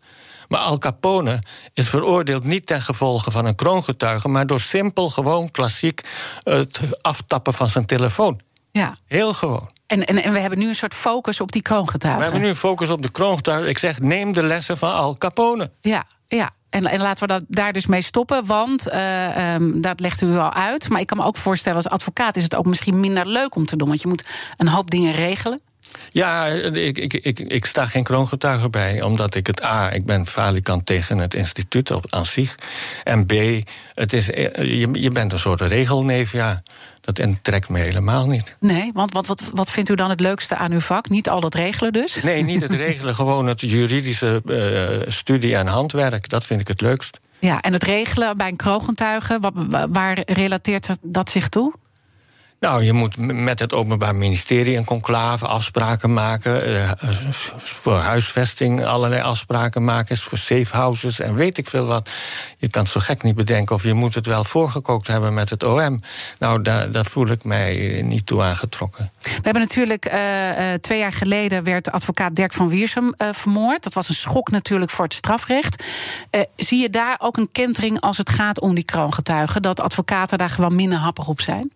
Maar Al Capone is veroordeeld niet ten gevolge van een kroongetuige, maar door simpel, gewoon klassiek het aftappen van zijn telefoon. Ja. Heel gewoon. En, en, en we hebben nu een soort focus op die kroongetuigen. We hebben nu een focus op de kroongetuigen. Ik zeg, neem de lessen van Al Capone. Ja, ja. En, en laten we dat, daar dus mee stoppen, want um, dat legt u al uit. Maar ik kan me ook voorstellen, als advocaat is het ook misschien minder leuk om te doen. Want je moet een hoop dingen regelen. Ja, ik, ik, ik, ik sta geen kroongetuige bij, omdat ik het A, ik ben falikant tegen het instituut op, aan zich. En B, het is, je, je bent een soort regelneef, ja. Dat trekt me helemaal niet. Nee, want wat, wat, wat vindt u dan het leukste aan uw vak? Niet al dat regelen dus? Nee, niet het [laughs] regelen, gewoon het juridische uh, studie en handwerk. Dat vind ik het leukst. Ja, en het regelen bij een kroongetuige, waar relateert dat zich toe? Nou, je moet met het Openbaar Ministerie een conclave afspraken maken. Uh, voor huisvesting allerlei afspraken maken. Voor safe houses en weet ik veel wat. Je kan het zo gek niet bedenken of je moet het wel voorgekookt hebben met het OM. Nou, daar, daar voel ik mij niet toe aangetrokken. We hebben natuurlijk uh, twee jaar geleden werd advocaat Dirk van Wiersum vermoord. Dat was een schok natuurlijk voor het strafrecht. zie je daar ook een kentering als het gaat om die kroongetuigen? Dat advocaten daar gewoon minder happig op zijn?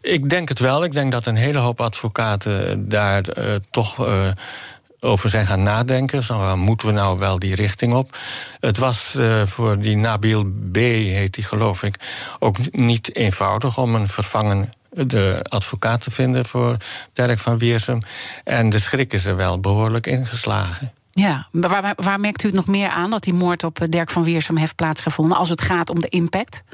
Ik denk het wel. Ik denk dat een hele hoop advocaten daar uh, toch. Uh, over zijn gaan nadenken. Zo, moeten we nou wel die richting op? Het was uh, voor die Nabil B, heet die geloof ik, ook niet eenvoudig om een vervangen de advocaat te vinden voor Dirk van Wiersum. En de schrik is er wel behoorlijk ingeslagen. Ja, waar, waar merkt u het nog meer aan dat die moord op Dirk van Wiersum heeft plaatsgevonden als het gaat om de impact?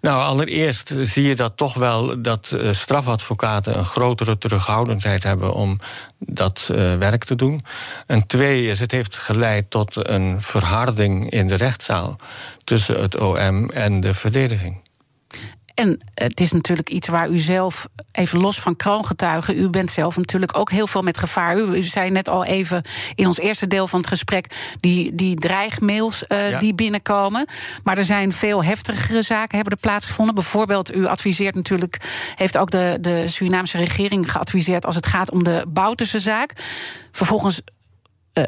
Nou, allereerst zie je dat toch wel dat uh, strafadvocaten een grotere terughoudendheid hebben om dat uh, werk te doen. En twee is, het heeft geleid tot een verharding in de rechtszaal tussen het OM en de verdediging. En het is natuurlijk iets waar u zelf, even los van kroongetuigen, u bent zelf natuurlijk ook heel veel met gevaar. U, u zei net al even in ons eerste deel van het gesprek die, die dreigmails uh, ja. die binnenkomen. Maar er zijn veel heftigere zaken hebben er plaatsgevonden. Bijvoorbeeld, u adviseert natuurlijk, heeft ook de, de Surinaamse regering geadviseerd als het gaat om de Bouterse-zaak. Vervolgens. Uh,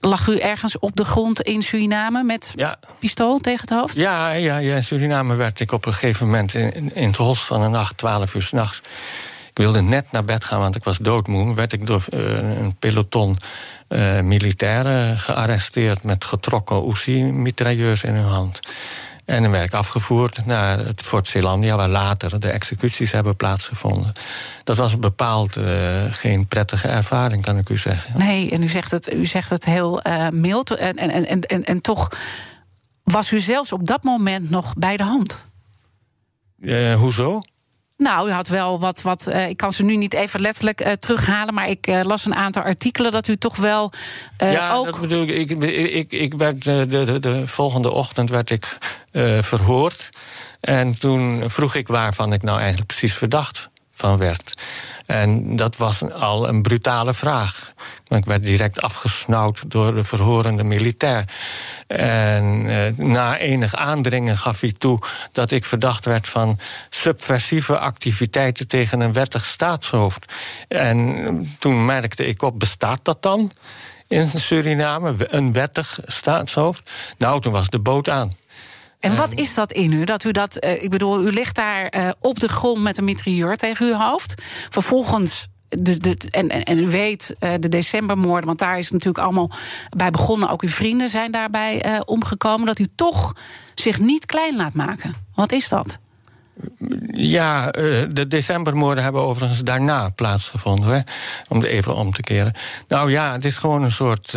lag u ergens op de grond in Suriname met ja. pistool tegen het hoofd? Ja, ja, ja, in Suriname werd ik op een gegeven moment in, in het holst van de nacht, 12 uur s'nachts. Ik wilde net naar bed gaan, want ik was doodmoe. Werd ik door uh, een peloton uh, militairen gearresteerd met getrokken Uzi-mitrailleurs in hun hand. En dan werd ik afgevoerd naar het Fort Zeelandia, waar later de executies hebben plaatsgevonden. Dat was bepaald uh, geen prettige ervaring, kan ik u zeggen. Nee, en u zegt het, u zegt het heel uh, mild. En, en, en, en, en toch was u zelfs op dat moment nog bij de hand. Uh, hoezo? Nou, u had wel wat. wat uh, ik kan ze nu niet even letterlijk uh, terughalen. Maar ik uh, las een aantal artikelen dat u toch wel. ja, ook... dat bedoel ik. Ik, ik, ik werd de, de, de volgende ochtend werd ik verhoord. En toen vroeg ik waarvan ik nou eigenlijk precies verdacht van werd. En dat was al een brutale vraag. Ik werd direct afgesnauwd door de verhorende militair. En eh, na enig aandringen gaf hij toe dat ik verdacht werd van subversieve activiteiten tegen een wettig staatshoofd. En toen merkte ik op: bestaat dat dan in Suriname, een wettig staatshoofd? Nou, toen was de boot aan. En wat is dat in u? Dat u dat, uh, ik bedoel, u ligt daar uh, op de grond met een mitrailleur tegen uw hoofd. Vervolgens dus de, en, en, weet uh, de decembermoorden, want daar is natuurlijk allemaal bij begonnen. Ook uw vrienden zijn daarbij uh, omgekomen. Dat u toch zich niet klein laat maken. Wat is dat? Ja, uh, de decembermoorden hebben overigens daarna plaatsgevonden. Hè, om het even om te keren. Nou ja, het is gewoon een soort.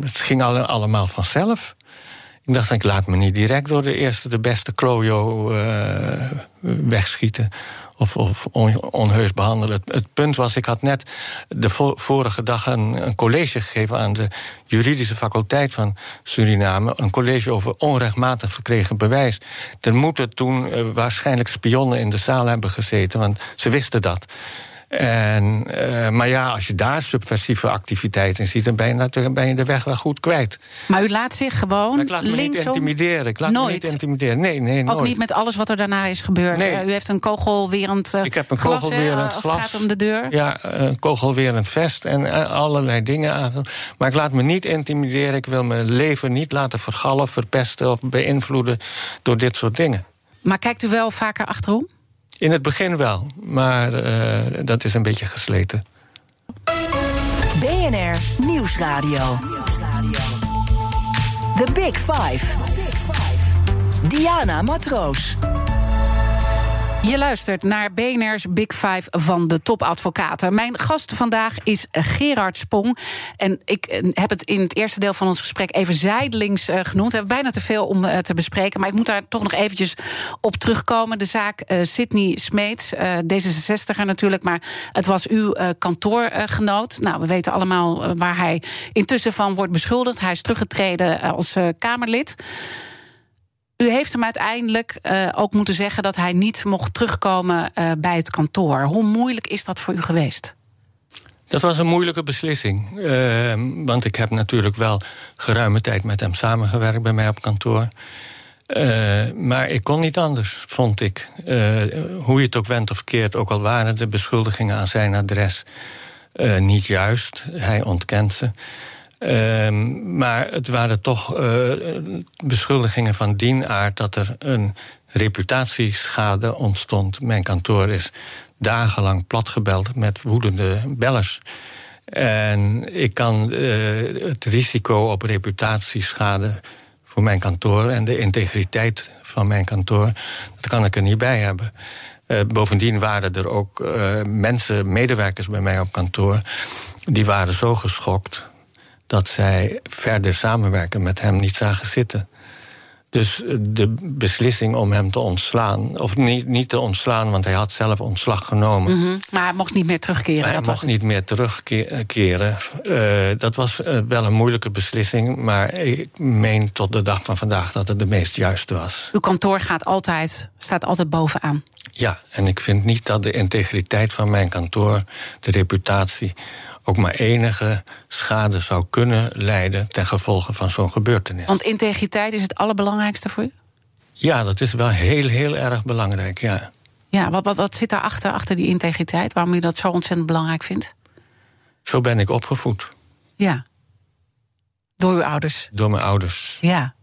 het ging al, allemaal vanzelf. Ik dacht, ik laat me niet direct door de eerste, de beste klojo wegschieten of, of onheus behandelen. Het, punt was, ik had net de vorige dag een, een, college gegeven aan de juridische faculteit van Suriname. Een college over onrechtmatig verkregen bewijs. Er moeten toen uh, waarschijnlijk spionnen in de zaal hebben gezeten, want ze wisten dat. En, uh, maar ja, als je daar subversieve activiteiten ziet, dan ben je, ben je de weg wel goed kwijt. Maar u laat zich gewoon. ik laat me linksom? niet intimideren. Ik laat nooit. me niet intimideren. Nee, nee, Ook nooit. niet met alles wat er daarna is gebeurd. Nee. Uh, u heeft een kogelwerend uh, Ik heb een glas, kogelwerend hè, als glas. het gaat om de deur. Ja, een kogelwerend vest en uh, allerlei dingen aan. Maar ik laat me niet intimideren. Ik wil mijn leven niet laten vergallen, verpesten of beïnvloeden door dit soort dingen. Maar kijkt u wel vaker achterom? In het begin wel, maar uh, dat is een beetje gesleten. BNR Nieuwsradio. The Big Five. Diana Matroos. Je luistert naar BNR's Big Five van de topadvocaten. Mijn gast vandaag is Gerard Spong. En ik heb het in het eerste deel van ons gesprek even zijdelings uh, genoemd. We hebben bijna te veel om uh, te bespreken. Maar ik moet daar toch nog eventjes op terugkomen. De zaak uh, Sydney Smeets, D66er natuurlijk. Maar het was uw kantoorgenoot. Nou, we weten allemaal waar hij intussen van wordt beschuldigd. Hij is teruggetreden als Kamerlid. U heeft hem uiteindelijk uh, ook moeten zeggen dat hij niet mocht terugkomen uh, bij het kantoor. Hoe moeilijk is dat voor u geweest? Dat was een moeilijke beslissing. Uh, want ik heb natuurlijk wel geruime tijd met hem samengewerkt bij mij op kantoor. maar ik kon niet anders, vond ik. hoe je het ook went of keert, ook al waren de beschuldigingen aan zijn adres niet juist. Hij ontkent ze. Uh, maar het waren toch uh, beschuldigingen van dien aard dat er een reputatieschade ontstond. Mijn kantoor is dagenlang platgebeld met woedende bellers. En ik kan uh, het risico op reputatieschade voor mijn kantoor en de integriteit van mijn kantoor, dat kan ik er niet bij hebben. Uh, bovendien waren er ook mensen, medewerkers bij mij op kantoor, die waren zo geschokt dat zij verder samenwerken met hem niet zagen zitten. Dus de beslissing om hem te ontslaan, of niet, niet te ontslaan, want hij had zelf ontslag genomen. Mm -hmm. Maar hij mocht niet meer terugkeren. Maar hij mocht niet meer terugkeren. Uh, dat was uh, wel een moeilijke beslissing, maar ik meen tot de dag van vandaag dat het de meest juiste was. Uw kantoor gaat altijd, staat altijd bovenaan. Ja, en ik vind niet dat de integriteit van mijn kantoor, de reputatie, ook maar enige schade zou kunnen leiden ten gevolge van zo'n gebeurtenis. Want integriteit is het allerbelangrijkste voor u? Ja, dat is wel heel, heel erg belangrijk, ja. Ja, wat, wat, wat zit daarachter, achter die integriteit? Waarom u dat zo ontzettend belangrijk vindt? Zo ben ik opgevoed. Ja. Door uw ouders? Door mijn ouders. Ja.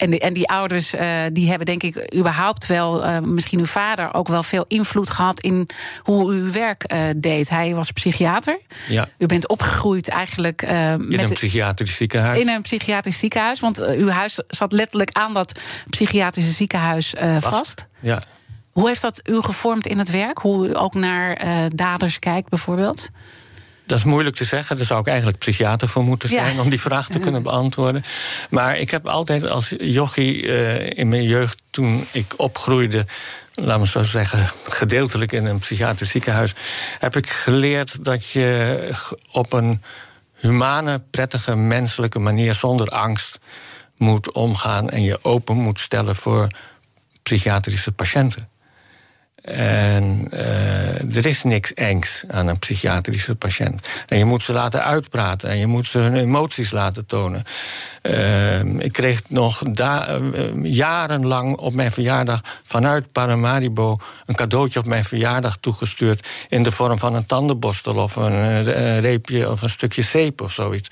En, die, en die ouders uh, die hebben denk ik überhaupt wel, uh, misschien uw vader ook wel veel invloed gehad in hoe u uw werk uh, deed. Hij was psychiater. Ja. U bent opgegroeid eigenlijk. in met een psychiatrisch ziekenhuis. In een psychiatrisch ziekenhuis. Want uw huis zat letterlijk aan dat psychiatrische ziekenhuis vast. vast. Ja. Hoe heeft dat u gevormd in het werk? Hoe u ook naar daders kijkt, bijvoorbeeld? Dat is moeilijk te zeggen. Daar zou ik eigenlijk psychiater voor moeten zijn ja. om die vraag te kunnen [laughs] beantwoorden. Maar ik heb altijd als jochie uh, in mijn jeugd, toen ik opgroeide, laten we zo zeggen, gedeeltelijk in een psychiatrisch ziekenhuis, heb ik geleerd dat je op een humane, prettige, menselijke manier, zonder angst, moet omgaan en je open moet stellen voor psychiatrische patiënten. En uh, er is niks engs aan een psychiatrische patiënt. En je moet ze laten uitpraten en je moet ze hun emoties laten tonen. Uh, ik kreeg nog uh, jarenlang op mijn verjaardag vanuit Paramaribo een cadeautje op mijn verjaardag toegestuurd in de vorm van een tandenborstel of een reepje of een stukje zeep of zoiets.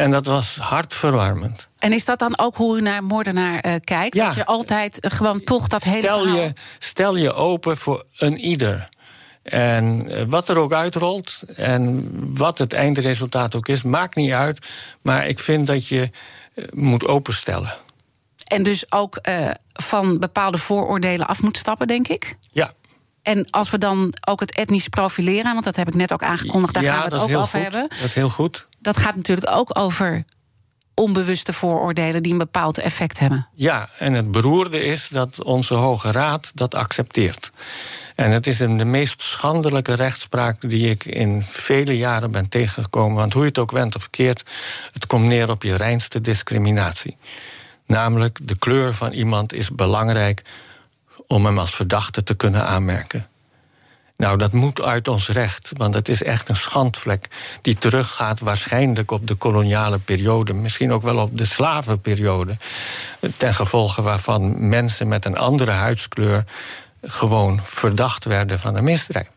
En dat was hartverwarmend. En is dat dan ook hoe u naar moordenaar uh, kijkt? Ja. Dat je altijd uh, gewoon toch dat hele stel verhaal... Je, stel je open voor een ieder. En eh, wat er ook uitrolt en wat het eindresultaat ook is, maakt niet uit. Maar ik vind dat je eh, moet openstellen. En dus ook uh, van bepaalde vooroordelen af moet stappen, denk ik? Ja. En als we dan ook het etnisch profileren, want dat heb ik net ook aangekondigd, daar ja, gaan we het ook over goed. hebben. Dat is heel goed. Dat gaat natuurlijk ook over onbewuste vooroordelen die een bepaald effect hebben. Ja, en het beroerde is dat onze Hoge Raad dat accepteert. En het is de meest schandelijke rechtspraak die ik in vele jaren ben tegengekomen. Want hoe je het ook went of verkeerd, het komt neer op je reinste discriminatie. Namelijk, de kleur van iemand is belangrijk om hem als verdachte te kunnen aanmerken. Nou, dat moet uit ons recht, want het is echt een schandvlek die teruggaat waarschijnlijk op de koloniale periode, misschien ook wel op de slavenperiode, ten gevolge waarvan mensen met een andere huidskleur gewoon verdacht werden van een misdrijf.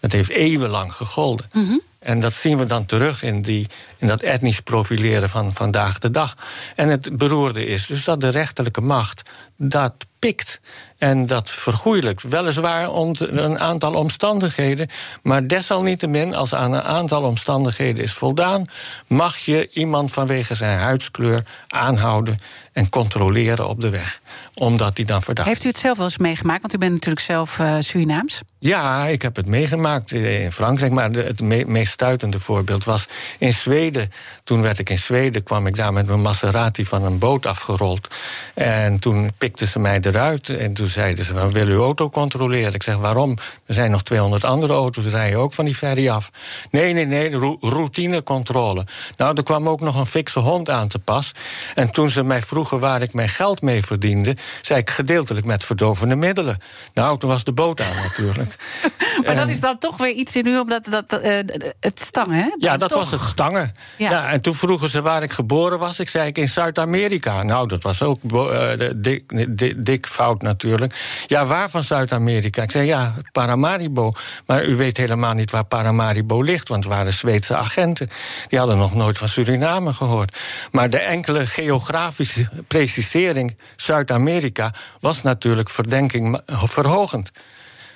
Dat heeft eeuwenlang gegolden. Mhm. En dat zien we dan terug in, die, in dat etnisch profileren van vandaag de dag. En het beroerde is dus dat de rechterlijke macht dat pikt. En dat vergoeilijkt. Weliswaar onder een aantal omstandigheden. Maar desalniettemin, als aan een aantal omstandigheden is voldaan, mag je iemand vanwege zijn huidskleur aanhouden en controleren op de weg. Omdat hij dan verdacht Heeft u het zelf wel eens meegemaakt? Want u bent natuurlijk zelf uh, Surinaams. Ja, ik heb het meegemaakt in Frankrijk. Maar het me meest stuitende voorbeeld was in Zweden. Toen werd ik in Zweden, kwam ik daar met mijn Maserati van een boot afgerold. En toen pikten ze mij eruit. En toen zeiden ze: We willen uw auto controleren. Ik zeg: Waarom? Er zijn nog 200 andere auto's, die rijden ook van die ferry af. Nee, nee, nee, routinecontrole. Nou, er kwam ook nog een fikse hond aan te pas. En toen ze mij vroegen waar ik mijn geld mee verdiende, zei ik gedeeltelijk met verdovende middelen. Nou, toen was de boot aan natuurlijk. [laughs] maar dat is dan toch weer iets in u, omdat dat, uh, het stangen, hè? Ja, dat toch. was het stangen. Ja. Ja. en toen vroegen ze waar ik geboren was. Ik zei ik in Zuid-Amerika. Nou, dat was ook uh, dik, dik, dik, fout natuurlijk. Ja, waar van Zuid-Amerika? Ik zei ja, Paramaribo. Maar u weet helemaal niet waar Paramaribo ligt, want het waren Zweedse agenten. Die hadden nog nooit van Suriname gehoord. Maar de enkele geografische precisering Zuid-Amerika was natuurlijk verdenking verhogend.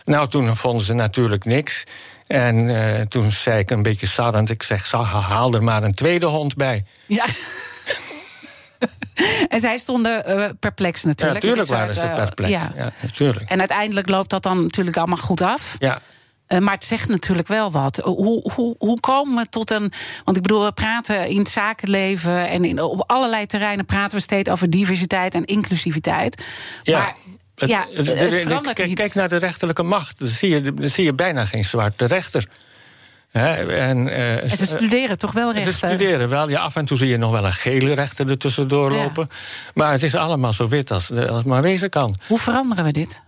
Nou, toen vonden ze natuurlijk niks. En uh, toen zei ik een beetje sarrend: ik zeg, haal er maar een tweede hond bij. Ja. [laughs] en zij stonden uh, perplex natuurlijk. Ja, natuurlijk waren ze perplex. Uh, ja. ja. natuurlijk. En uiteindelijk loopt dat dan natuurlijk allemaal goed af. Ja. Uh, maar het zegt natuurlijk wel wat. Hoe, hoe, hoe komen we tot een. Want ik bedoel, we praten in het zakenleven en in, op allerlei terreinen praten we steeds over diversiteit en inclusiviteit. Ja. Maar het, ja, het, het verandert kijk, niet. kijk naar de rechterlijke macht. Dan zie je, dan zie je bijna geen zwarte rechter. He, en, uh, en, ze studeren toch wel rechten? Ze studeren wel. Ja, af en toe zie je nog wel een gele rechter er tussendoor lopen. Ja. Maar het is allemaal zo wit als, als maar wezen kan. Hoe veranderen we dit?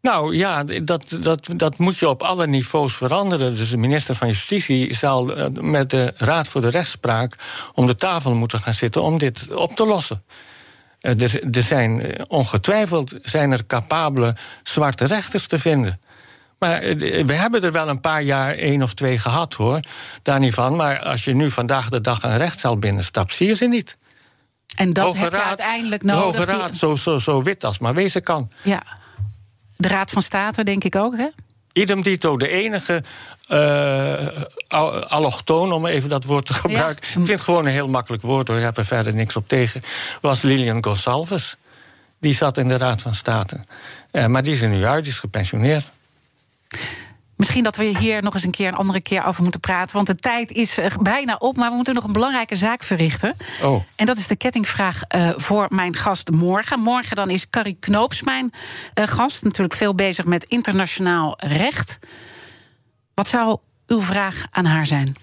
Nou ja, dat, dat, dat moet je op alle niveaus veranderen. Dus de minister van Justitie zal met de Raad voor de Rechtspraak om de tafel moeten gaan zitten om dit op te lossen. Er, er zijn ongetwijfeld zijn er capabele zwarte rechters te vinden. Maar we hebben er wel een paar jaar één of twee gehad hoor. Daar niet van. Maar als je nu vandaag de dag een rechtszaal binnenstapt, zie je ze niet. En dat Hoge heb je uiteindelijk de nodig. Hoge Raad, die- zo, zo, zo wit als maar wezen kan. Ja. De Raad van State, denk ik ook, hè? Idem dito, de enige eh, al- allochtoon, om even dat woord te gebruiken. Ik vind het gewoon een heel makkelijk woord hoor, ik heb er verder niks op tegen. Was Lilian Gonsalves. Die zat in de Raad van State. Eh, maar die is er nu uit, die is gepensioneerd. Misschien dat we hier nog eens een keer een andere keer over moeten praten. Want de tijd is eh, bijna op, maar we moeten nog een belangrijke zaak verrichten. Oh. En dat is de kettingvraag eh, voor mijn gast morgen. Morgen dan is Carrie Knoops mijn eh, gast. Natuurlijk veel bezig met internationaal recht. Wat zou uw vraag aan haar zijn?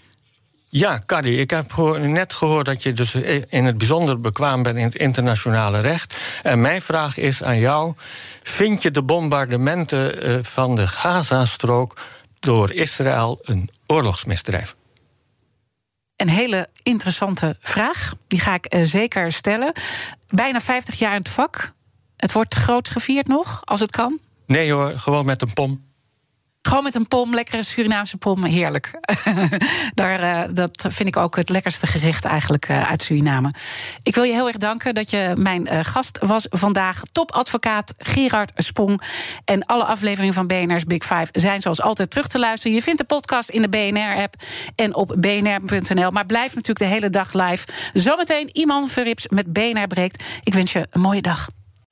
Ja, Carrie, ik heb net gehoord dat je dus in het bijzonder bekwaam bent in het internationale recht. En mijn vraag is aan jou: vind je de bombardementen eh, van de Gazastrook door Israël een oorlogsmisdrijf? Een hele interessante vraag. Die ga ik eh, zeker stellen. Bijna 50 jaar in het vak. Het wordt groots gevierd nog, als het kan. Nee hoor, gewoon met een pom. Gewoon met een pom, lekkere Surinaamse pom, heerlijk. [laughs] Daar, uh, dat vind ik ook het lekkerste gerecht eigenlijk uh, uit Suriname. Ik wil je heel erg danken dat je mijn uh, gast was vandaag. Topadvocaat Gerard Spong. En alle afleveringen van BNR's Big Five zijn zoals altijd terug te luisteren. Je vindt de podcast in de BNR-app en op bnr.nl. Maar blijf natuurlijk de hele dag live. Zometeen Iman Verrips met BNR breekt. Ik wens je een mooie dag.